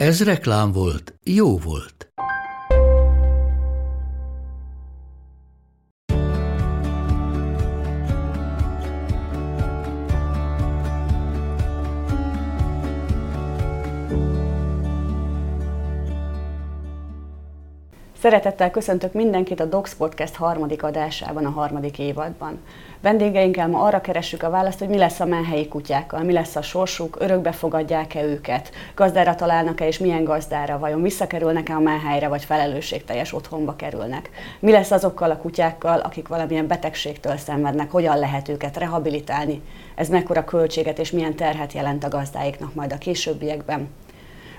Ez reklám volt, jó volt. Szeretettel köszöntök mindenkit a Docs Podcast harmadik adásában, a harmadik évadban. Vendégeinkkel ma arra keressük a választ, hogy mi lesz a menhelyi kutyákkal, mi lesz a sorsuk, örökbe fogadják-e őket, gazdára találnak-e és milyen gazdára, vajon visszakerülnek-e a menhelyre, vagy felelősségteljes otthonba kerülnek. Mi lesz azokkal a kutyákkal, akik valamilyen betegségtől szenvednek, hogyan lehet őket rehabilitálni, ez mekkora költséget és milyen terhet jelent a gazdáiknak majd a későbbiekben.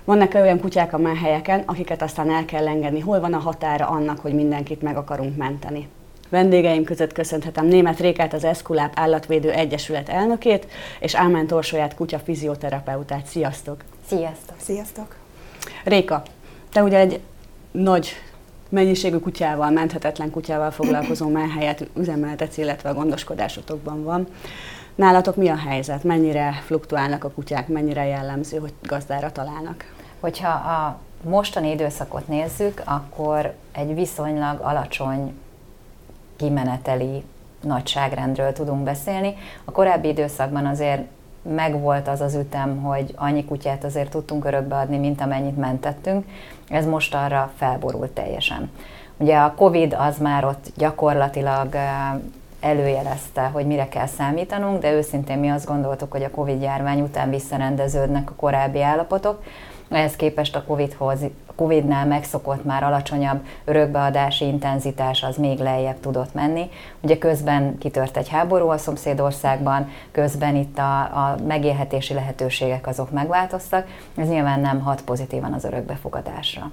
Vannak olyan kutyák a menhelyeken, akiket aztán el kell engedni. Hol van a határa annak, hogy mindenkit meg akarunk menteni? Vendégeim között köszönhetem Német Rékát, az Eszkuláp Állatvédő Egyesület elnökét, és Ámen Torsóját, kutya fizioterapeutát. Sziasztok! Sziasztok! Sziasztok! Réka, te ugye egy nagy mennyiségű kutyával, menthetetlen kutyával foglalkozó menhelyet üzemeltetsz, illetve a gondoskodásotokban van. Nálatok mi a helyzet? Mennyire fluktuálnak a kutyák? Mennyire jellemző, hogy gazdára találnak? Hogyha a mostani időszakot nézzük, akkor egy viszonylag alacsony kimeneteli nagyságrendről tudunk beszélni. A korábbi időszakban azért megvolt az az ütem, hogy annyi kutyát azért tudtunk örökbe adni, mint amennyit mentettünk. Ez most arra felborult teljesen. Ugye a Covid az már ott gyakorlatilag előjelezte, hogy mire kell számítanunk, de őszintén mi azt gondoltuk, hogy a Covid járvány után visszarendeződnek a korábbi állapotok. Ehhez képest a COVID-hoz, Covid-nál megszokott már alacsonyabb örökbeadási intenzitás az még lejjebb tudott menni. Ugye közben kitört egy háború a szomszédországban, közben itt a, a megélhetési lehetőségek azok megváltoztak, ez nyilván nem hat pozitívan az örökbefogadásra.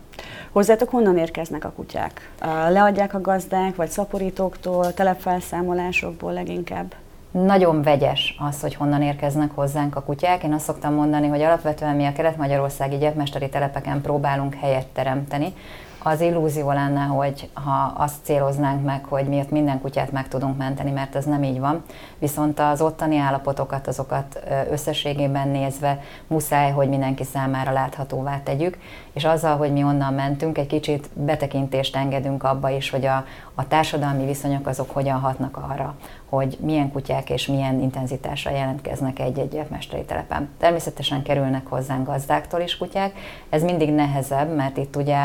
Hozzátok honnan érkeznek a kutyák? Leadják a gazdák, vagy szaporítóktól, telepfelszámolásokból leginkább? Nagyon vegyes az, hogy honnan érkeznek hozzánk a kutyák. Én azt szoktam mondani, hogy alapvetően mi a kelet-magyarországi gyepmesteri telepeken próbálunk helyet teremteni, az illúzió lenne, hogy ha azt céloznánk meg, hogy mi ott minden kutyát meg tudunk menteni, mert ez nem így van. Viszont az ottani állapotokat, azokat összességében nézve muszáj, hogy mindenki számára láthatóvá tegyük, és azzal, hogy mi onnan mentünk, egy kicsit betekintést engedünk abba is, hogy a, a társadalmi viszonyok azok hogyan hatnak arra, hogy milyen kutyák és milyen intenzitással jelentkeznek egy-egy mesteri telepen. Természetesen kerülnek hozzánk gazdáktól is kutyák, ez mindig nehezebb, mert itt ugye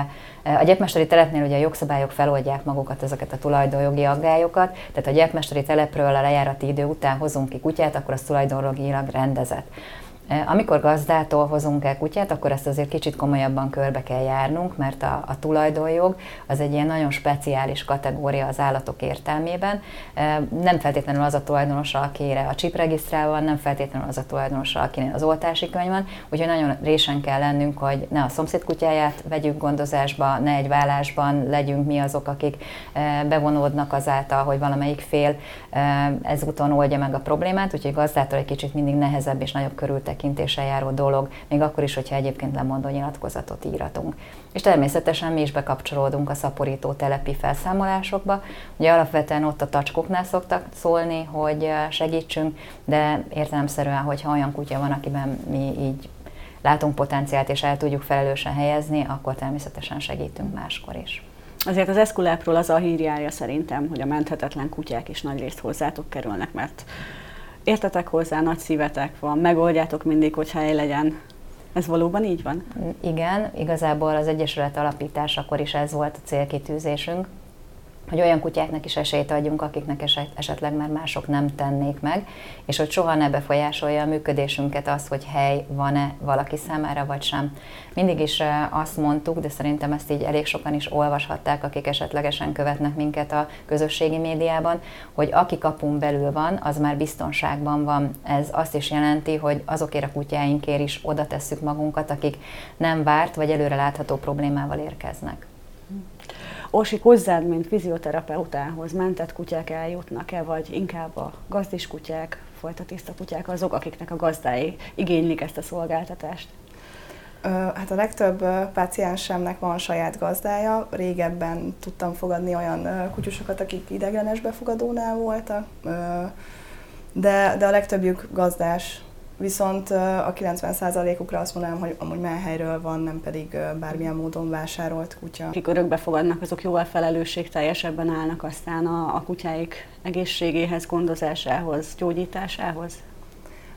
a gyepmesteri telepnél ugye a jogszabályok feloldják magukat ezeket a tulajdonjogi aggályokat, tehát a gyepmesteri telepről a lejárati idő után hozunk ki kutyát, akkor az tulajdonjogilag rendezett. Amikor gazdától hozunk el kutyát, akkor ezt azért kicsit komolyabban körbe kell járnunk, mert a, a tulajdonjog az egy ilyen nagyon speciális kategória az állatok értelmében. Nem feltétlenül az a tulajdonosa, akire a csip van, nem feltétlenül az a tulajdonosa, akinek az oltási könyv van, úgyhogy nagyon résen kell lennünk, hogy ne a szomszéd kutyáját vegyük gondozásba, ne egy vállásban legyünk mi azok, akik bevonódnak azáltal, hogy valamelyik fél ezúton oldja meg a problémát, úgyhogy gazdától egy kicsit mindig nehezebb és nagyobb körültek áttekintéssel járó dolog, még akkor is, hogyha egyébként lemondó nyilatkozatot íratunk. És természetesen mi is bekapcsolódunk a szaporító telepi felszámolásokba. Ugye alapvetően ott a tacskoknál szoktak szólni, hogy segítsünk, de értelemszerűen, hogyha olyan kutya van, akiben mi így látunk potenciált és el tudjuk felelősen helyezni, akkor természetesen segítünk máskor is. Azért az eszkulápról az a hírjája szerintem, hogy a menthetetlen kutyák is nagy részt hozzátok kerülnek, mert értetek hozzá, nagy szívetek van, megoldjátok mindig, hogy hely legyen. Ez valóban így van? Igen, igazából az Egyesület alapításakor is ez volt a célkitűzésünk, hogy olyan kutyáknak is esélyt adjunk, akiknek eset, esetleg már mások nem tennék meg, és hogy soha ne befolyásolja a működésünket az, hogy hely van-e valaki számára, vagy sem. Mindig is azt mondtuk, de szerintem ezt így elég sokan is olvashatták, akik esetlegesen követnek minket a közösségi médiában, hogy aki kapun belül van, az már biztonságban van. Ez azt is jelenti, hogy azokért a kutyáinkért is oda tesszük magunkat, akik nem várt vagy előre látható problémával érkeznek. Orsi, hozzád, mint fizioterapeutához mentett kutyák eljutnak-e, vagy inkább a gazdis kutyák, folytatiszta kutyák azok, akiknek a gazdái igénylik ezt a szolgáltatást? Hát a legtöbb páciensemnek van saját gazdája. Régebben tudtam fogadni olyan kutyusokat, akik ideglenes befogadónál voltak, de, de a legtöbbjük gazdás Viszont a 90%-ukra azt mondanám, hogy amúgy helyről van, nem pedig bármilyen módon vásárolt kutya. Akik örökbe fogadnak, azok jóval felelősségteljesebben állnak aztán a, a kutyáik egészségéhez, gondozásához, gyógyításához.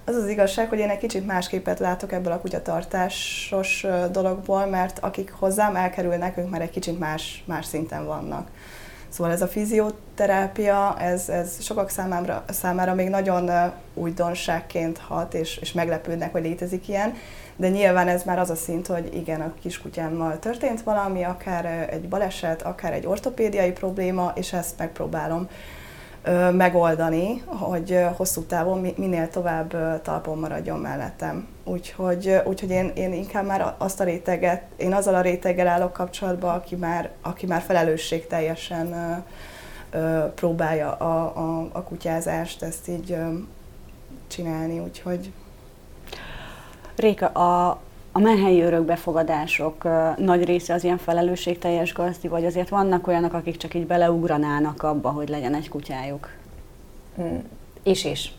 Az az igazság, hogy én egy kicsit másképet látok ebből a kutyatartásos dologból, mert akik hozzám elkerülnek, ők már egy kicsit más, más szinten vannak. Szóval ez a fizioterápia, ez, ez sokak számára, számára még nagyon újdonságként hat, és, és meglepődnek, hogy létezik ilyen, de nyilván ez már az a szint, hogy igen, a kiskutyámmal történt valami, akár egy baleset, akár egy ortopédiai probléma, és ezt megpróbálom megoldani, hogy hosszú távon minél tovább talpon maradjon mellettem. Úgyhogy, úgyhogy én, én inkább már azt a réteget, én azzal a réteggel állok kapcsolatban, aki már, aki már felelősségteljesen teljesen próbálja a, a, a kutyázást, ezt így csinálni, úgyhogy... Réka, a, a menhelyi örökbefogadások nagy része az ilyen felelősségteljes gazdi, vagy azért vannak olyanok, akik csak így beleugranának abba, hogy legyen egy kutyájuk? Mm, is is.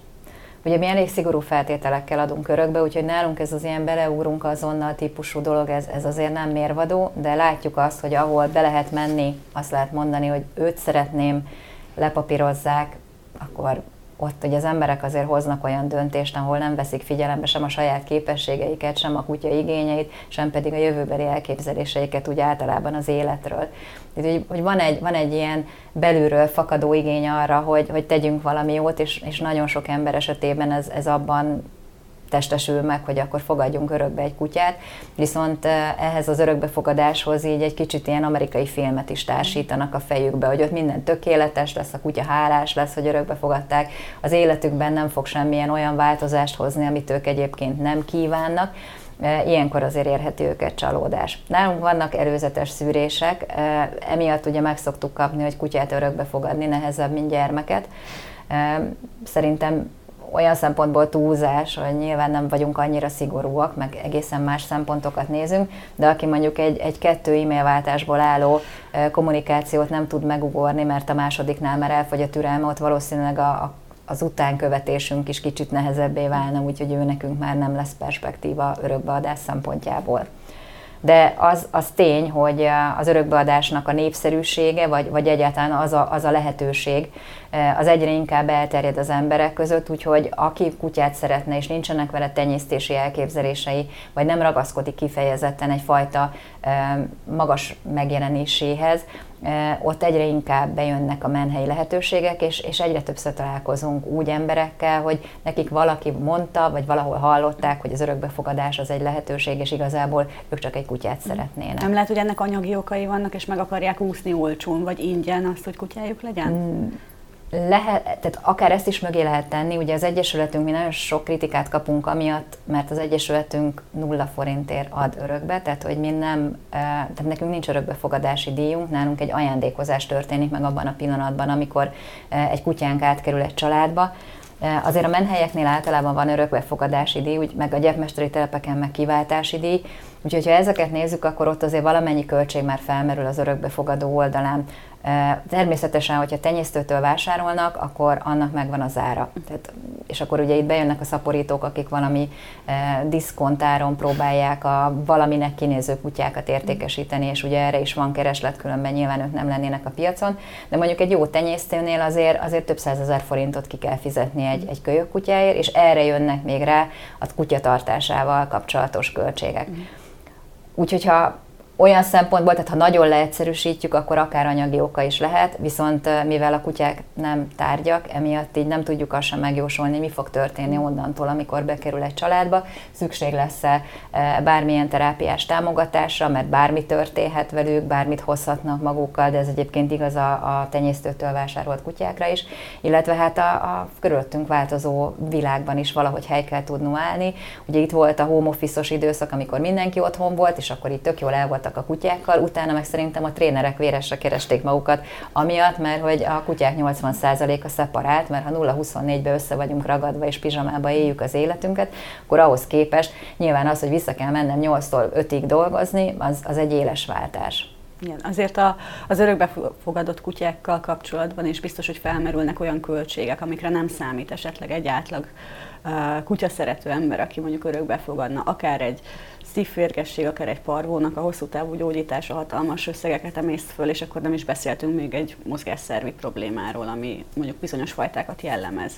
Ugye mi elég szigorú feltételekkel adunk örökbe, úgyhogy nálunk ez az ilyen beleugrunk azonnal típusú dolog, ez, ez azért nem mérvadó, de látjuk azt, hogy ahol be lehet menni, azt lehet mondani, hogy őt szeretném, lepapírozzák, akkor ott ugye az emberek azért hoznak olyan döntést, ahol nem veszik figyelembe sem a saját képességeiket, sem a kutya igényeit, sem pedig a jövőbeli elképzeléseiket úgy általában az életről. Tehát, hogy van egy, van egy ilyen belülről fakadó igény arra, hogy, hogy tegyünk valami jót, és, és nagyon sok ember esetében ez, ez abban testesül meg, hogy akkor fogadjunk örökbe egy kutyát, viszont ehhez az örökbefogadáshoz így egy kicsit ilyen amerikai filmet is társítanak a fejükbe, hogy ott minden tökéletes lesz, a kutya hálás lesz, hogy örökbe fogadták, az életükben nem fog semmilyen olyan változást hozni, amit ők egyébként nem kívánnak, Ilyenkor azért érheti őket csalódás. Nálunk vannak előzetes szűrések, emiatt ugye meg szoktuk kapni, hogy kutyát örökbe fogadni nehezebb, mint gyermeket. Szerintem olyan szempontból túlzás, hogy nyilván nem vagyunk annyira szigorúak, meg egészen más szempontokat nézünk, de aki mondjuk egy, egy kettő e-mail váltásból álló kommunikációt nem tud megugorni, mert a másodiknál már elfogy a türelme, ott valószínűleg a, a az utánkövetésünk is kicsit nehezebbé válna, úgyhogy ő nekünk már nem lesz perspektíva örökbeadás szempontjából de az, az tény, hogy az örökbeadásnak a népszerűsége, vagy, vagy egyáltalán az a, az a lehetőség, az egyre inkább elterjed az emberek között, úgyhogy aki kutyát szeretne, és nincsenek vele tenyésztési elképzelései, vagy nem ragaszkodik kifejezetten egyfajta magas megjelenéséhez, ott egyre inkább bejönnek a menhelyi lehetőségek, és, és egyre többször találkozunk úgy emberekkel, hogy nekik valaki mondta, vagy valahol hallották, hogy az örökbefogadás az egy lehetőség, és igazából ők csak egy kutyát szeretnének. Nem lehet, hogy ennek anyagi okai vannak, és meg akarják úszni olcsón, vagy ingyen azt, hogy kutyájuk legyen? Mm lehet, tehát akár ezt is mögé lehet tenni, ugye az Egyesületünk, mi nagyon sok kritikát kapunk amiatt, mert az Egyesületünk nulla forintért ad örökbe, tehát hogy mi nem, tehát nekünk nincs örökbefogadási díjunk, nálunk egy ajándékozás történik meg abban a pillanatban, amikor egy kutyánk átkerül egy családba, Azért a menhelyeknél általában van örökbefogadási díj, úgy, meg a gyepmesteri telepeken meg kiváltási díj, úgyhogy ha ezeket nézzük, akkor ott azért valamennyi költség már felmerül az örökbefogadó oldalán. Természetesen, hogyha tenyésztőtől vásárolnak, akkor annak megvan az ára. Tehát, és akkor ugye itt bejönnek a szaporítók, akik valami diszkontáron próbálják a valaminek kinéző kutyákat értékesíteni, és ugye erre is van kereslet, különben nyilván ők nem lennének a piacon. De mondjuk egy jó tenyésztőnél azért, azért több százezer forintot ki kell fizetni egy, egy kölyök kutyáért, és erre jönnek még rá a kutyatartásával kapcsolatos költségek. Mm. Úgyhogy ha olyan szempontból, tehát ha nagyon leegyszerűsítjük, akkor akár anyagi oka is lehet, viszont mivel a kutyák nem tárgyak, emiatt így nem tudjuk azt sem megjósolni, mi fog történni onnantól, amikor bekerül egy családba, szükség lesz-e bármilyen terápiás támogatásra, mert bármi történhet velük, bármit hozhatnak magukkal, de ez egyébként igaz a, a tenyésztőtől vásárolt kutyákra is, illetve hát a, a körülöttünk változó világban is valahogy hely kell tudnunk állni. Ugye itt volt a home office időszak, amikor mindenki otthon volt, és akkor itt tök jól el volt voltak a kutyákkal, utána meg szerintem a trénerek véresre keresték magukat, amiatt, mert hogy a kutyák 80%-a szeparált, mert ha 0-24-be össze vagyunk ragadva és pizsamába éljük az életünket, akkor ahhoz képest nyilván az, hogy vissza kell mennem 8-tól 5-ig dolgozni, az, az egy éles váltás. Igen, azért a, az örökbefogadott kutyákkal kapcsolatban is biztos, hogy felmerülnek olyan költségek, amikre nem számít esetleg egy átlag uh, kutyaszerető ember, aki mondjuk örökbefogadna, akár egy szívférgesség, akár egy parvónak a hosszú távú gyógyítása hatalmas összegeket emészt föl, és akkor nem is beszéltünk még egy mozgásszervi problémáról, ami mondjuk bizonyos fajtákat jellemez.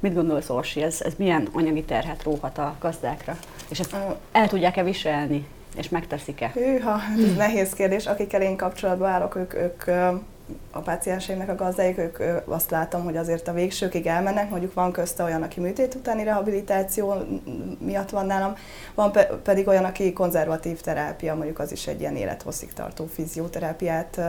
Mit gondolsz, Orsi, ez, ez milyen anyagi terhet róhat a gazdákra? És ezt el tudják-e viselni? És megteszik-e? Hűha, ez nehéz kérdés. Akikkel én kapcsolatban állok, ők, ők a pácienseimnek a gazdáik, ők azt látom, hogy azért a végsőkig elmennek, mondjuk van közte olyan, aki műtét utáni rehabilitáció miatt van nálam, van pe- pedig olyan, aki konzervatív terápia, mondjuk az is egy ilyen élethosszig tartó fizioterápiát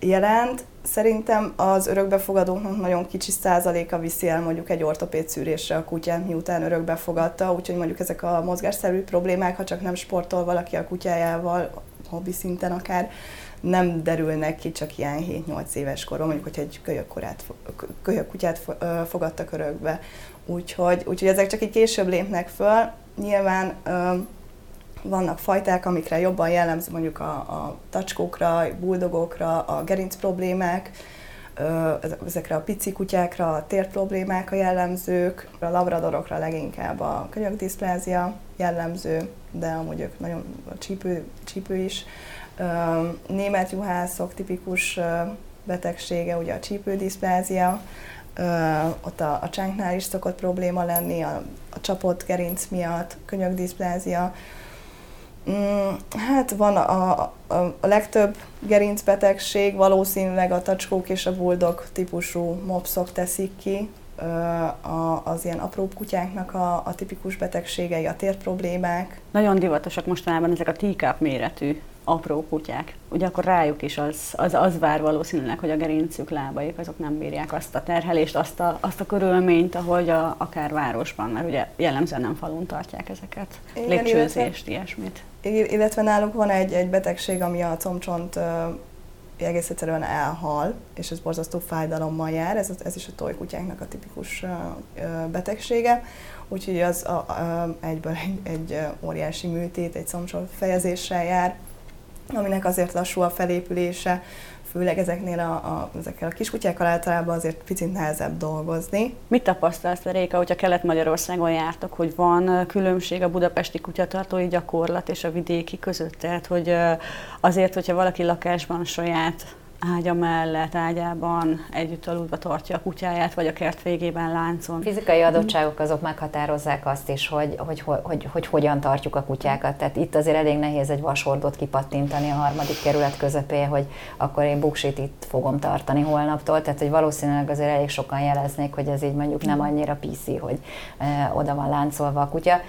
jelent. Szerintem az örökbefogadóknak nagyon kicsi százaléka viszi el mondjuk egy ortopéd szűrésre a kutyát, miután örökbefogadta, úgyhogy mondjuk ezek a mozgásszerű problémák, ha csak nem sportol valaki a kutyájával, hobbi szinten akár, nem derülnek ki csak ilyen 7-8 éves koron, mondjuk, hogy egy kölyökkorát, kölyökkutyát fogadtak örökbe. Úgyhogy, úgyhogy ezek csak így később lépnek föl. Nyilván vannak fajták, amikre jobban jellemző mondjuk a, a tacskókra, buldogokra, a gerinc problémák, ezekre a pici kutyákra a tér problémák a jellemzők, a labradorokra leginkább a kölyökdiszplázia jellemző, de amúgy ők nagyon a csípő, csípő is Német juhászok tipikus betegsége, ugye a csípődiszplázia, ott a, a csánknál is szokott probléma lenni, a, a csapott gerinc miatt, könyökdiszplázia. Mm, hát van a, a, a legtöbb gerincbetegség, valószínűleg a tacskók és a buldog típusú mopszok teszik ki, az ilyen apró kutyáknak a, a tipikus betegségei, a térproblémák. Nagyon divatosak mostanában ezek a teacup méretű apró kutyák. Ugye akkor rájuk is az, az, az vár valószínűleg, hogy a gerincük, lábaik azok nem bírják azt a terhelést, azt a, azt a körülményt, ahogy a, akár városban, mert ugye jellemzően nem falun tartják ezeket, Igen, lépcsőzést, ilyesmit. Illetve náluk van egy, egy betegség, ami a comcsont egész egyszerűen elhal, és ez borzasztó fájdalommal jár, ez, ez is a tojkutyáknak a tipikus betegsége, úgyhogy az a, a, egyből egy, egy óriási műtét, egy szomcsol fejezéssel jár, aminek azért lassú a felépülése, főleg ezeknél a, a, ezekkel a kiskutyákkal általában azért picit nehezebb dolgozni. Mit tapasztalsz, Réka, hogyha Kelet-Magyarországon jártok, hogy van különbség a budapesti kutyatartói gyakorlat és a vidéki között? Tehát, hogy azért, hogyha valaki lakásban saját ágya mellett, ágyában együtt aludva tartja a kutyáját, vagy a kert végében láncon. Fizikai adottságok azok meghatározzák azt is, hogy, hogy, hogy, hogy, hogy hogyan tartjuk a kutyákat. Tehát itt azért elég nehéz egy vasordot kipattintani a harmadik kerület közepé, hogy akkor én buksit itt fogom tartani holnaptól. Tehát, hogy valószínűleg azért elég sokan jeleznék, hogy ez így mondjuk nem annyira PC, hogy eh, oda van láncolva a kutya.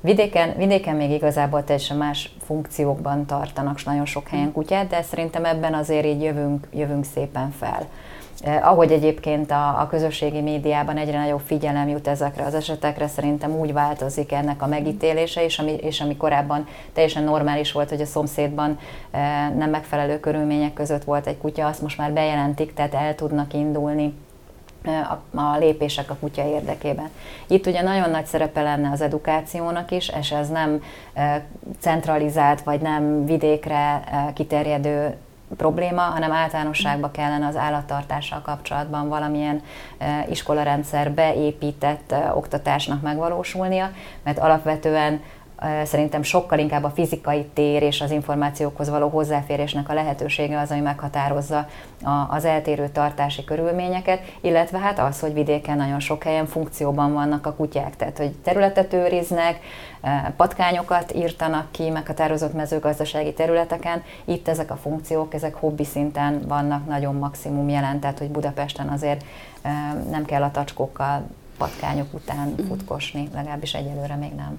Vidéken, vidéken még igazából teljesen más funkciókban tartanak nagyon sok helyen kutyát, de szerintem ebben azért így jövünk, jövünk szépen fel. Eh, ahogy egyébként a, a közösségi médiában egyre nagyobb figyelem jut ezekre az esetekre, szerintem úgy változik ennek a megítélése, és ami, és ami korábban teljesen normális volt, hogy a szomszédban eh, nem megfelelő körülmények között volt egy kutya, azt most már bejelentik, tehát el tudnak indulni a, a lépések a kutya érdekében. Itt ugye nagyon nagy szerepe lenne az edukációnak is, és ez nem centralizált vagy nem vidékre kiterjedő probléma, hanem általánosságban kellene az állattartással kapcsolatban valamilyen iskolarendszer beépített oktatásnak megvalósulnia, mert alapvetően Szerintem sokkal inkább a fizikai tér és az információkhoz való hozzáférésnek a lehetősége az, ami meghatározza az eltérő tartási körülményeket, illetve hát az, hogy vidéken nagyon sok helyen funkcióban vannak a kutyák, tehát hogy területet őriznek, patkányokat írtanak ki meghatározott mezőgazdasági területeken. Itt ezek a funkciók, ezek hobbi szinten vannak nagyon maximum jelen, tehát hogy Budapesten azért nem kell a tacskókkal patkányok után mhm. futkosni, legalábbis egyelőre még nem.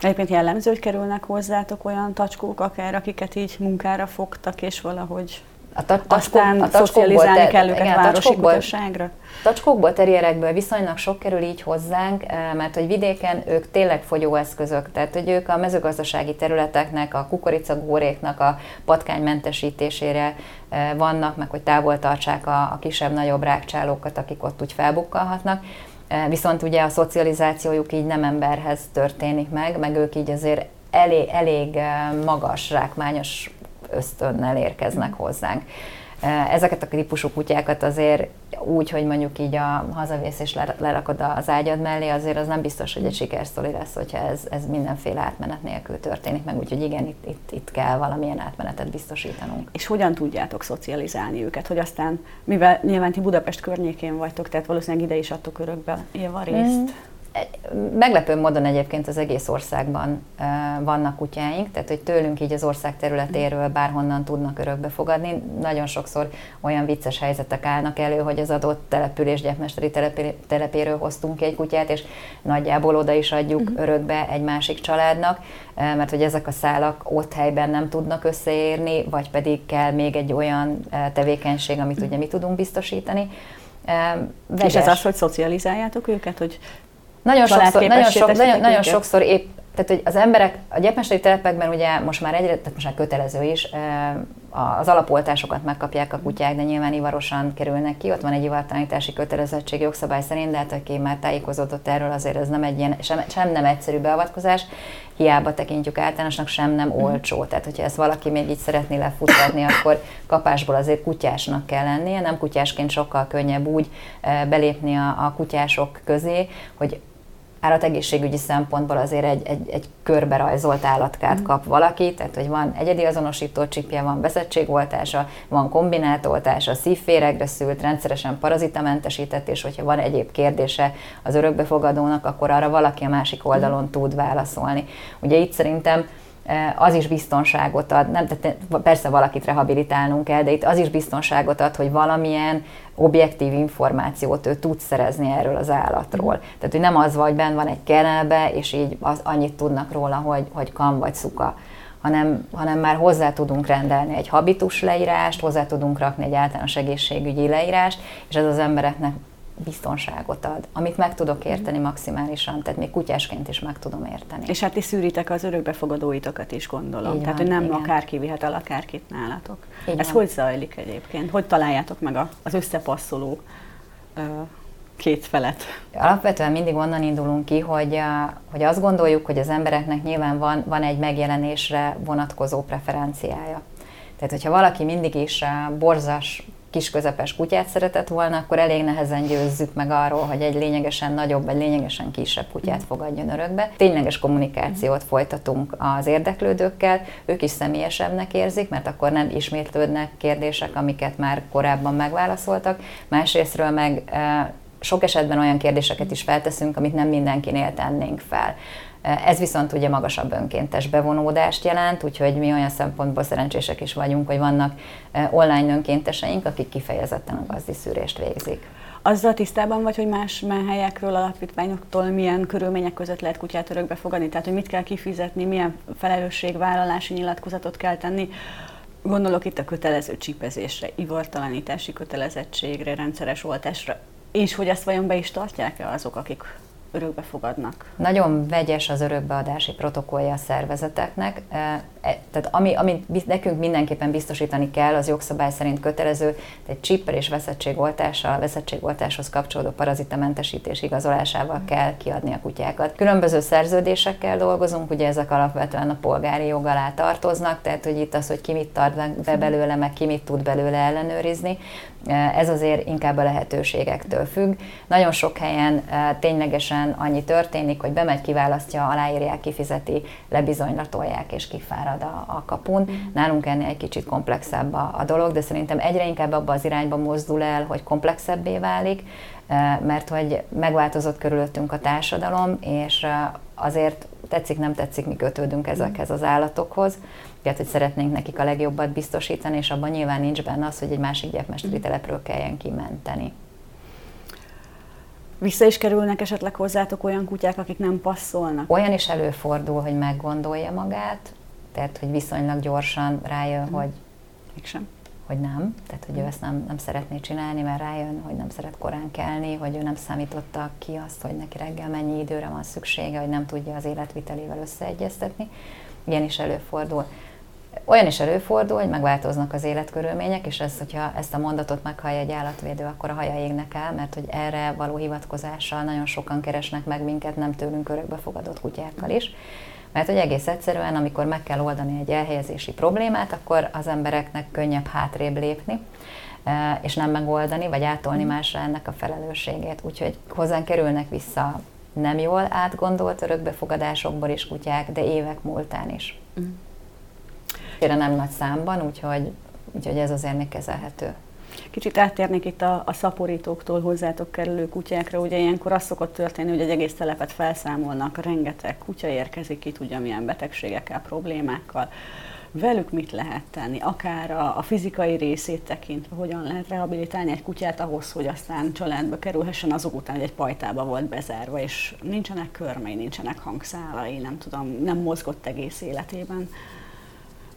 Egyébként jellemző, hogy kerülnek hozzátok olyan tacskók akár, akiket így munkára fogtak, és valahogy a ta- aztán a szocializálni ter- kell őket igen, városi kutasságra? Tacskókból, terjerekből viszonylag sok kerül így hozzánk, eh, mert hogy vidéken ők tényleg fogyóeszközök, tehát hogy ők a mezőgazdasági területeknek, a kukoricagóréknak a patkánymentesítésére eh, vannak, meg hogy távol tartsák a, a kisebb-nagyobb rákcsálókat, akik ott úgy felbukkalhatnak. Eh, viszont ugye a szocializációjuk így nem emberhez történik meg, meg ők így azért elég, elég magas, rákmányos ösztönnel érkeznek hozzánk. Ezeket a típusú kutyákat azért úgy, hogy mondjuk így a hazavész és lerakod az ágyad mellé, azért az nem biztos, hogy egy sikersztori lesz, hogyha ez, ez mindenféle átmenet nélkül történik meg, úgyhogy igen, itt, itt, itt kell valamilyen átmenetet biztosítanunk. És hogyan tudjátok szocializálni őket, hogy aztán, mivel nyilván ti Budapest környékén vagytok, tehát valószínűleg ide is adtok örökbe élva részt. Mm Meglepő módon egyébként az egész országban vannak kutyáink, tehát hogy tőlünk így az ország területéről bárhonnan tudnak örökbe fogadni. Nagyon sokszor olyan vicces helyzetek állnak elő, hogy az adott település gyepmesteri telepéről hoztunk ki egy kutyát, és nagyjából oda is adjuk uh-huh. örökbe egy másik családnak, mert hogy ezek a szálak ott helyben nem tudnak összeérni, vagy pedig kell még egy olyan tevékenység, amit ugye mi tudunk biztosítani. Vegyes. És ez az, hogy szocializáljátok őket, hogy nagyon sokszor, nagyon, sok, nagyon, nagyon sokszor épp, tehát hogy az emberek a gyepmesteri telepekben ugye most már egyre, tehát most már kötelező is, az alapoltásokat megkapják a kutyák, de nyilván ivarosan kerülnek ki, ott van egy ivartalanítási kötelezettség jogszabály szerint, de hát aki már tájékozódott erről, azért ez nem egy ilyen, sem, sem nem egyszerű beavatkozás, hiába tekintjük általánosnak, sem nem mhm. olcsó. Tehát, hogyha ezt valaki még így szeretné lefuttatni, akkor kapásból azért kutyásnak kell lennie, nem kutyásként sokkal könnyebb úgy belépni a, a kutyások közé, hogy állategészségügyi szempontból azért egy, egy, egy körbe állatkát kap valaki, tehát hogy van egyedi azonosító csipje, van veszettségoltása, van kombinátoltása, szívféregre szült, rendszeresen parazitamentesített, és hogyha van egyéb kérdése az örökbefogadónak, akkor arra valaki a másik oldalon tud válaszolni. Ugye itt szerintem az is biztonságot ad, nem, tehát persze valakit rehabilitálnunk kell, de itt az is biztonságot ad, hogy valamilyen objektív információt ő tud szerezni erről az állatról. Mm. Tehát, hogy nem az vagy, benn van egy kennelbe, és így az, annyit tudnak róla, hogy, hogy kam vagy szuka hanem, hanem már hozzá tudunk rendelni egy habitus leírást, hozzá tudunk rakni egy általános egészségügyi leírást, és ez az embereknek biztonságot ad, amit meg tudok érteni maximálisan, tehát még kutyásként is meg tudom érteni. És hát ti szűritek az örökbefogadóitokat is, gondolom. Így tehát, van, hogy nem igen. akárki vihet el akárkit nálatok. Így Ez van. hogy zajlik egyébként? Hogy találjátok meg az összepasszoló két felet? Alapvetően mindig onnan indulunk ki, hogy, hogy azt gondoljuk, hogy az embereknek nyilván van, van egy megjelenésre vonatkozó preferenciája. Tehát, hogyha valaki mindig is borzas kis közepes kutyát szeretett volna, akkor elég nehezen győzzük meg arról, hogy egy lényegesen nagyobb vagy lényegesen kisebb kutyát fogadjon örökbe. Tényleges kommunikációt folytatunk az érdeklődőkkel, ők is személyesebbnek érzik, mert akkor nem ismétlődnek kérdések, amiket már korábban megválaszoltak. Másrésztről meg eh, sok esetben olyan kérdéseket is felteszünk, amit nem mindenkinél tennénk fel. Ez viszont ugye magasabb önkéntes bevonódást jelent, úgyhogy mi olyan szempontból szerencsések is vagyunk, hogy vannak e, online önkénteseink, akik kifejezetten a gazdi szűrést végzik. Azzal tisztában vagy, hogy más menhelyekről, alapítványoktól milyen körülmények között lehet kutyát örökbe fogadni? Tehát, hogy mit kell kifizetni, milyen felelősségvállalási nyilatkozatot kell tenni? Gondolok itt a kötelező csípezésre, ivartalanítási kötelezettségre, rendszeres oltásra, és hogy ezt vajon be is tartják-e azok, akik örökbe fogadnak. Nagyon vegyes az örökbeadási protokollja a szervezeteknek, e, e, tehát ami, amit nekünk mindenképpen biztosítani kell, az jogszabály szerint kötelező, egy csippel és veszettségoltással, a veszettségoltáshoz kapcsolódó parazitamentesítés igazolásával kell kiadni a kutyákat. Különböző szerződésekkel dolgozunk, ugye ezek alapvetően a polgári jog alá tartoznak, tehát hogy itt az, hogy ki mit tart be belőle, meg ki mit tud belőle ellenőrizni, ez azért inkább a lehetőségektől függ. Nagyon sok helyen ténylegesen egyszerűen annyi történik, hogy bemegy, kiválasztja, aláírják, kifizeti, lebizonylatolják és kifárad a, a kapun. Nálunk ennél egy kicsit komplexebb a, a dolog, de szerintem egyre inkább abba az irányba mozdul el, hogy komplexebbé válik, mert hogy megváltozott körülöttünk a társadalom, és azért tetszik, nem tetszik, mi kötődünk ezekhez az állatokhoz, tehát, hogy szeretnénk nekik a legjobbat biztosítani, és abban nyilván nincs benne az, hogy egy másik gyepmesteri telepről kelljen kimenteni. Vissza is kerülnek esetleg hozzátok olyan kutyák, akik nem passzolnak? Olyan is előfordul, hogy meggondolja magát, tehát hogy viszonylag gyorsan rájön, mm. hogy Mégsem. hogy nem, tehát hogy ő ezt nem, nem szeretné csinálni, mert rájön, hogy nem szeret korán kelni, hogy ő nem számította ki azt, hogy neki reggel mennyi időre van szüksége, hogy nem tudja az életvitelével összeegyeztetni. Ilyen is előfordul. Olyan is előfordul, hogy megváltoznak az életkörülmények, és ez, hogyha ezt a mondatot meghallja egy állatvédő, akkor a haja égnek el, mert hogy erre való hivatkozással nagyon sokan keresnek meg minket, nem tőlünk örökbefogadott kutyákkal is. Mert hogy egész egyszerűen, amikor meg kell oldani egy elhelyezési problémát, akkor az embereknek könnyebb hátrébb lépni, e, és nem megoldani, vagy átolni mm. másra ennek a felelősségét. Úgyhogy hozzánk kerülnek vissza nem jól átgondolt örökbefogadásokból is kutyák, de évek múltán is. Mm. Nem nagy számban, úgyhogy, úgyhogy ez azért még kezelhető. Kicsit áttérnék itt a, a szaporítóktól hozzátok kerülő kutyákra. Ugye ilyenkor az szokott történni, hogy egy egész telepet felszámolnak, rengeteg kutya érkezik ki, tudja milyen betegségekkel, problémákkal. Velük mit lehet tenni? Akár a, a fizikai részét tekintve, hogyan lehet rehabilitálni egy kutyát ahhoz, hogy aztán családba kerülhessen azok után, hogy egy pajtába volt bezárva, és nincsenek körmei, nincsenek hangszálai, nem tudom, nem mozgott egész életében.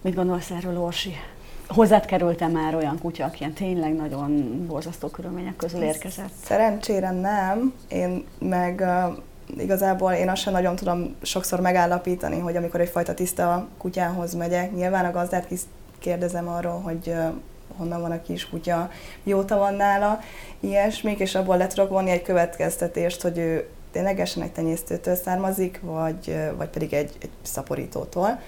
Mit gondolsz erről, Orsi? Hozzád került már olyan kutya, aki ilyen tényleg nagyon borzasztó körülmények közül érkezett? Szerencsére nem. Én meg uh, igazából én azt sem nagyon tudom sokszor megállapítani, hogy amikor egyfajta tiszta kutyához megyek, nyilván a gazdát kérdezem arról, hogy uh, honnan van a kis kutya, mióta van nála, ilyesmik, és abból le tudok vonni egy következtetést, hogy ő ténylegesen egy tenyésztőtől származik, vagy, vagy pedig egy, egy szaporítótól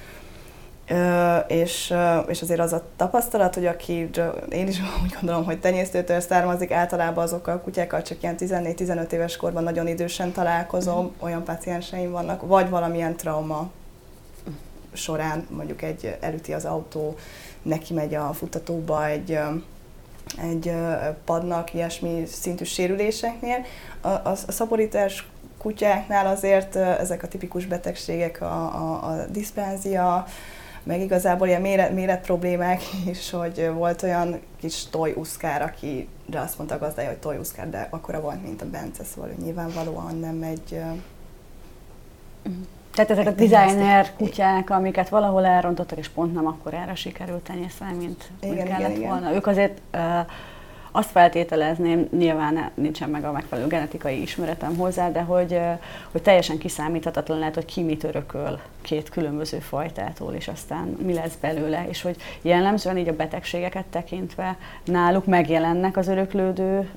és, és azért az a tapasztalat, hogy aki, én is úgy gondolom, hogy tenyésztőtől származik, általában azokkal a kutyákkal csak ilyen 14-15 éves korban nagyon idősen találkozom, mm. olyan pacienseim vannak, vagy valamilyen trauma során, mondjuk egy elüti az autó, neki megy a futtatóba egy, egy padnak, ilyesmi szintű sérüléseknél. A, a, a szaporítás kutyáknál azért ezek a tipikus betegségek, a, a, a diszpenzia, meg igazából ilyen méret, méret problémák is, hogy volt olyan kis tojuszkár, aki de azt mondta a gazdája, hogy tojuszkár, de akkora volt, mint a Bence, szóval hogy nyilvánvalóan nem egy... Tehát ezek a designer kutyák, amiket valahol elrontottak, és pont nem akkor erre sikerült tenyészteni, mint, igen, mint kellett igen, volna. Igen. Ők azért uh, azt feltételezném, nyilván nincsen meg a megfelelő genetikai ismeretem hozzá, de hogy, hogy teljesen kiszámíthatatlan lehet, hogy ki mit örököl két különböző fajtától, és aztán mi lesz belőle, és hogy jellemzően így a betegségeket tekintve náluk megjelennek az öröklődő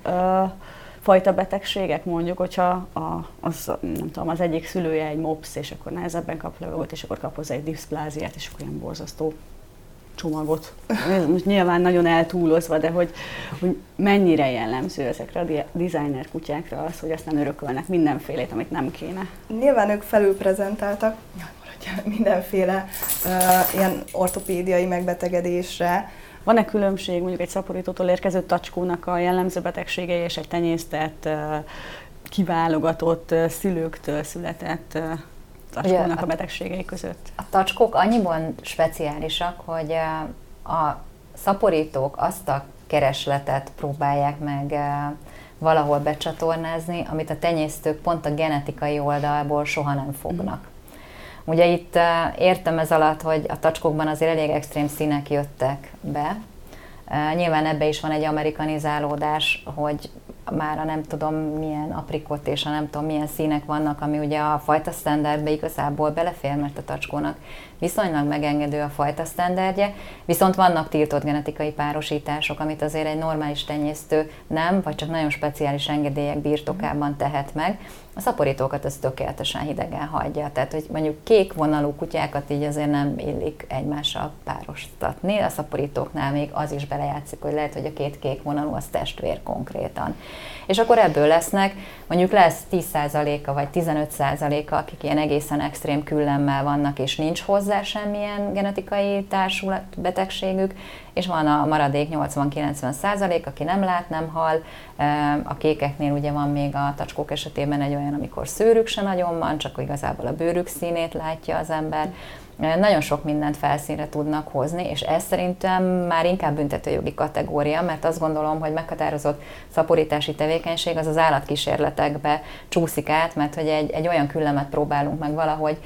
fajta betegségek, mondjuk, hogyha a, az, nem tudom, az egyik szülője egy mops, és akkor nehezebben kap levegőt, és akkor kap hozzá egy diszpláziát, és akkor ilyen borzasztó csomagot. Most nyilván nagyon eltúlozva, de hogy, hogy mennyire jellemző ezekre a designer kutyákra az, hogy aztán örökölnek mindenfélét, amit nem kéne. Nyilván ők felülprezentáltak mindenféle uh, ilyen ortopédiai megbetegedésre. Van-e különbség mondjuk egy szaporítótól érkező tacskónak a jellemző betegségei és egy tenyésztett, uh, kiválogatott uh, szülőktől született uh, tacskónak a betegségei között? A tacskók annyiban speciálisak, hogy a szaporítók azt a keresletet próbálják meg valahol becsatornázni, amit a tenyésztők pont a genetikai oldalból soha nem fognak. Mm. Ugye itt értem ez alatt, hogy a tacskókban azért elég extrém színek jöttek be. Nyilván ebbe is van egy amerikanizálódás, hogy már a nem tudom milyen aprikot és a nem tudom milyen színek vannak, ami ugye a fajta standardbe igazából belefér, mert a tacskónak viszonylag megengedő a fajta standardje, viszont vannak tiltott genetikai párosítások, amit azért egy normális tenyésztő nem, vagy csak nagyon speciális engedélyek birtokában tehet meg, A szaporítókat ez tökéletesen hidegen hagyja. Tehát, hogy mondjuk kék vonalú kutyákat így azért nem illik egymással párostatni. A szaporítóknál még az is belejátszik, hogy lehet, hogy a két kék vonalú az testvér konkrétan. És akkor ebből lesznek, mondjuk lesz 10%-a vagy 15%-a, akik ilyen egészen extrém küllemmel vannak, és nincs hozzá semmilyen genetikai társulatbetegségük, és van a maradék 80-90% aki nem lát, nem hal. A kékeknél ugye van még a tacskók esetében egy olyan, amikor szőrük se nagyon van, csak igazából a bőrük színét látja az ember nagyon sok mindent felszínre tudnak hozni, és ez szerintem már inkább büntetőjogi kategória, mert azt gondolom, hogy meghatározott szaporítási tevékenység az az állatkísérletekbe csúszik át, mert hogy egy, egy olyan küllemet próbálunk meg valahogy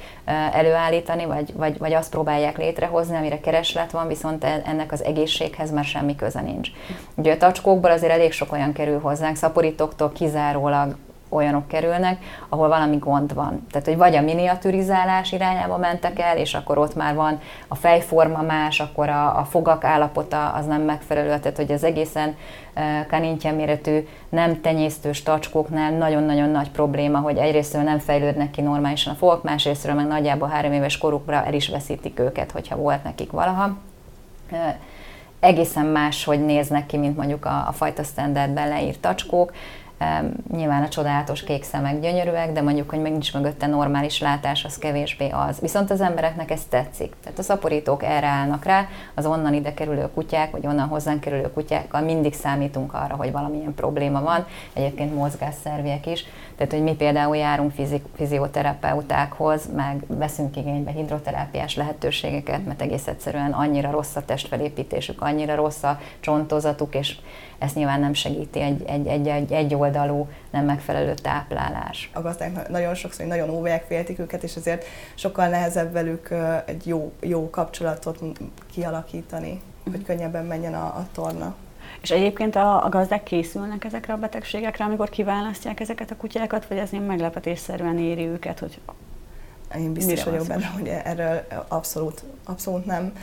előállítani, vagy, vagy, vagy azt próbálják létrehozni, amire kereslet van, viszont e, ennek az egészséghez már semmi köze nincs. Ugye a tacskókból azért elég sok olyan kerül hozzánk, szaporítóktól kizárólag olyanok kerülnek, ahol valami gond van. Tehát, hogy vagy a miniaturizálás irányába mentek el, és akkor ott már van a fejforma más, akkor a, a fogak állapota az nem megfelelő, tehát hogy az egészen kanintya méretű, nem tenyésztős tacskóknál nagyon-nagyon nagy probléma, hogy egyrésztről nem fejlődnek ki normálisan a fogak, másrésztről meg nagyjából három éves korukra el is veszítik őket, hogyha volt nekik valaha. Egészen más, hogy néznek ki, mint mondjuk a, a fajta standardben leírt tacskók. Nyilván a csodálatos kék szemek gyönyörűek, de mondjuk, hogy meg nincs mögötte normális látás, az kevésbé az. Viszont az embereknek ez tetszik. Tehát a szaporítók erre állnak rá, az onnan ide kerülő kutyák, vagy onnan hozzánk kerülő kutyákkal mindig számítunk arra, hogy valamilyen probléma van. Egyébként mozgásszerviek is. Tehát, hogy mi például járunk fizik, fizioterapeutákhoz, meg veszünk igénybe hidroterápiás lehetőségeket, mert egész egyszerűen annyira rossz a testfelépítésük, annyira rossz a csontozatuk, és ezt nyilván nem segíti egy, egy, egy, egy, egy oldalú, nem megfelelő táplálás. A gazdák nagyon sokszor nagyon óvják, féltik őket, és ezért sokkal nehezebb velük egy jó, jó kapcsolatot kialakítani, hogy könnyebben menjen a, a torna. És egyébként a, a gazdák készülnek ezekre a betegségekre, amikor kiválasztják ezeket a kutyákat, vagy ez nem meglepetésszerűen éri őket, hogy én biztos vagyok benne, hogy erről abszolút, abszolút nem,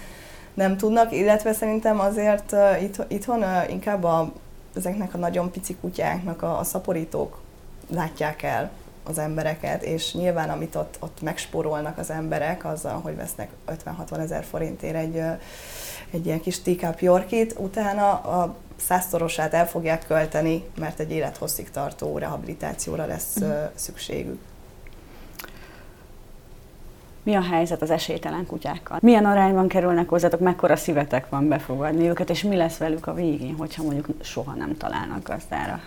nem tudnak, illetve szerintem azért uh, itt, itthon uh, inkább a, ezeknek a nagyon pici kutyáknak a, a szaporítók látják el az embereket, és nyilván amit ott, ott megspórolnak az emberek azzal, hogy vesznek 50-60 ezer forintért egy, egy ilyen kis teacup yorkit, utána a százszorosát el fogják költeni, mert egy élethosszig tartó rehabilitációra lesz mm. szükségük. Mi a helyzet az esélytelen kutyákkal? Milyen arányban kerülnek hozzátok, mekkora szívetek van befogadni őket, és mi lesz velük a végén, hogyha mondjuk soha nem találnak gazdára?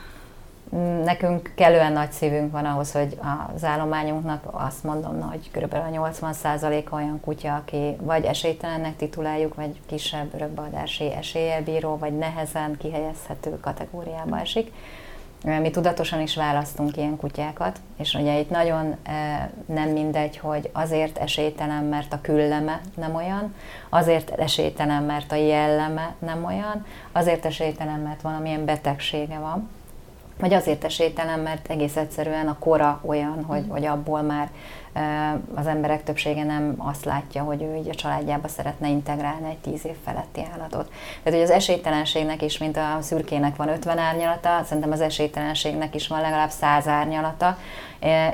Nekünk kellően nagy szívünk van ahhoz, hogy az állományunknak azt mondom, hogy kb. a 80% olyan kutya, aki vagy esélytelennek tituláljuk, vagy kisebb örökbeadási eséllyel bíró, vagy nehezen kihelyezhető kategóriába esik. Mi tudatosan is választunk ilyen kutyákat, és ugye itt nagyon nem mindegy, hogy azért esélytelen, mert a külleme nem olyan, azért esélytelen, mert a jelleme nem olyan, azért esélytelen, mert valamilyen betegsége van, vagy azért esélytelen, mert egész egyszerűen a kora olyan, hogy, hogy abból már az emberek többsége nem azt látja, hogy ő így a családjába szeretne integrálni egy tíz év feletti állatot. Tehát, hogy az esélytelenségnek is, mint a szürkének van 50 árnyalata, szerintem az esélytelenségnek is van legalább 100 árnyalata,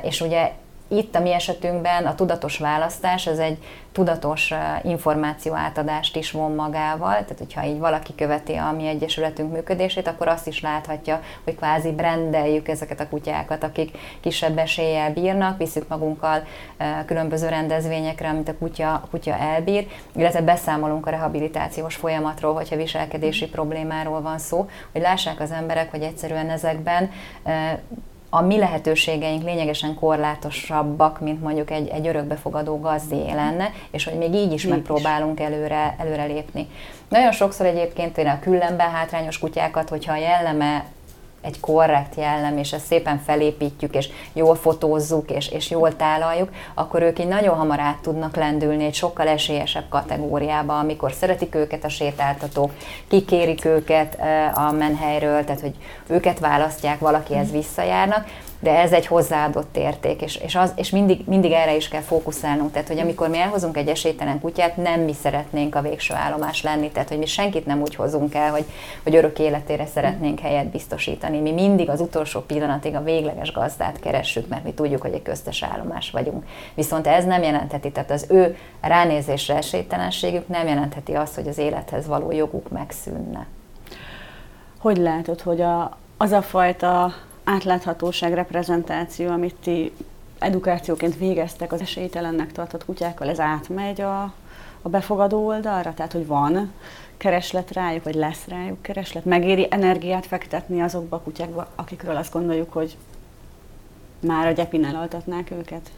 és ugye itt a mi esetünkben a tudatos választás az egy tudatos információ átadást is von magával, tehát hogyha így valaki követi a mi egyesületünk működését, akkor azt is láthatja, hogy kvázi brendeljük ezeket a kutyákat, akik kisebb eséllyel bírnak, visszük magunkkal különböző rendezvényekre, amit a kutya, a kutya elbír, illetve beszámolunk a rehabilitációs folyamatról, hogyha viselkedési problémáról van szó, hogy lássák az emberek, hogy egyszerűen ezekben a mi lehetőségeink lényegesen korlátosabbak, mint mondjuk egy, egy örökbefogadó gazdé lenne, és hogy még így is Nincs. megpróbálunk előre, előre lépni. Nagyon sokszor egyébként én a küllemben hátrányos kutyákat, hogyha a jelleme egy korrekt jellem, és ezt szépen felépítjük, és jól fotózzuk, és, és jól tálaljuk, akkor ők így nagyon hamar át tudnak lendülni egy sokkal esélyesebb kategóriába, amikor szeretik őket a sétáltatók, kikérik őket a menhelyről, tehát hogy őket választják, valakihez visszajárnak, de ez egy hozzáadott érték, és, és, az, és mindig, mindig erre is kell fókuszálnunk. Tehát, hogy amikor mi elhozunk egy esélytelen kutyát, nem mi szeretnénk a végső állomás lenni, tehát, hogy mi senkit nem úgy hozunk el, hogy, hogy örök életére szeretnénk helyet biztosítani. Mi mindig az utolsó pillanatig a végleges gazdát keressük, mert mi tudjuk, hogy egy köztes állomás vagyunk. Viszont ez nem jelentheti, tehát az ő ránézésre esélytelenségük nem jelentheti azt, hogy az élethez való joguk megszűnne. Hogy látod, hogy a, az a fajta átláthatóság, reprezentáció, amit ti edukációként végeztek az esélytelennek tartott kutyákkal, ez átmegy a, a befogadó oldalra? Tehát, hogy van kereslet rájuk, vagy lesz rájuk kereslet? Megéri energiát fektetni azokba a kutyákba, akikről azt gondoljuk, hogy már a gyepin elaltatnák őket?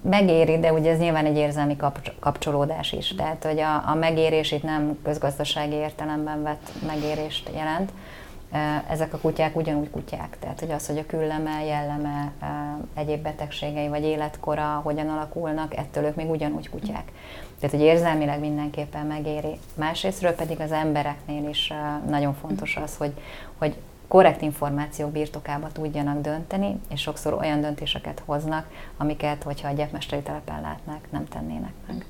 Megéri, de ugye ez nyilván egy érzelmi kapcsolódás is. Tehát, hogy a, a megérés itt nem közgazdasági értelemben vett megérést jelent, ezek a kutyák ugyanúgy kutyák, tehát hogy az, hogy a külleme, jelleme, egyéb betegségei vagy életkora hogyan alakulnak, ettől ők még ugyanúgy kutyák. Tehát, hogy érzelmileg mindenképpen megéri. Másrésztről pedig az embereknél is nagyon fontos az, hogy, hogy korrekt információk birtokába tudjanak dönteni, és sokszor olyan döntéseket hoznak, amiket, hogyha a gyepmesteri telepen látnák, nem tennének meg.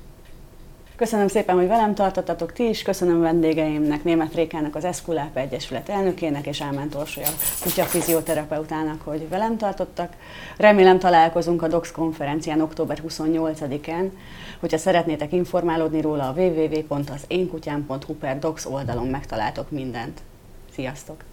Köszönöm szépen, hogy velem tartottatok ti is, köszönöm vendégeimnek, Német Rékának, az Eszkulápa Egyesület elnökének, és Álmán Torsolya kutya fizioterapeutának, hogy velem tartottak. Remélem találkozunk a DOX konferencián október 28-án. Hogyha szeretnétek informálódni róla, a www.azénkutyám.hu per DOX oldalon megtaláltok mindent. Sziasztok!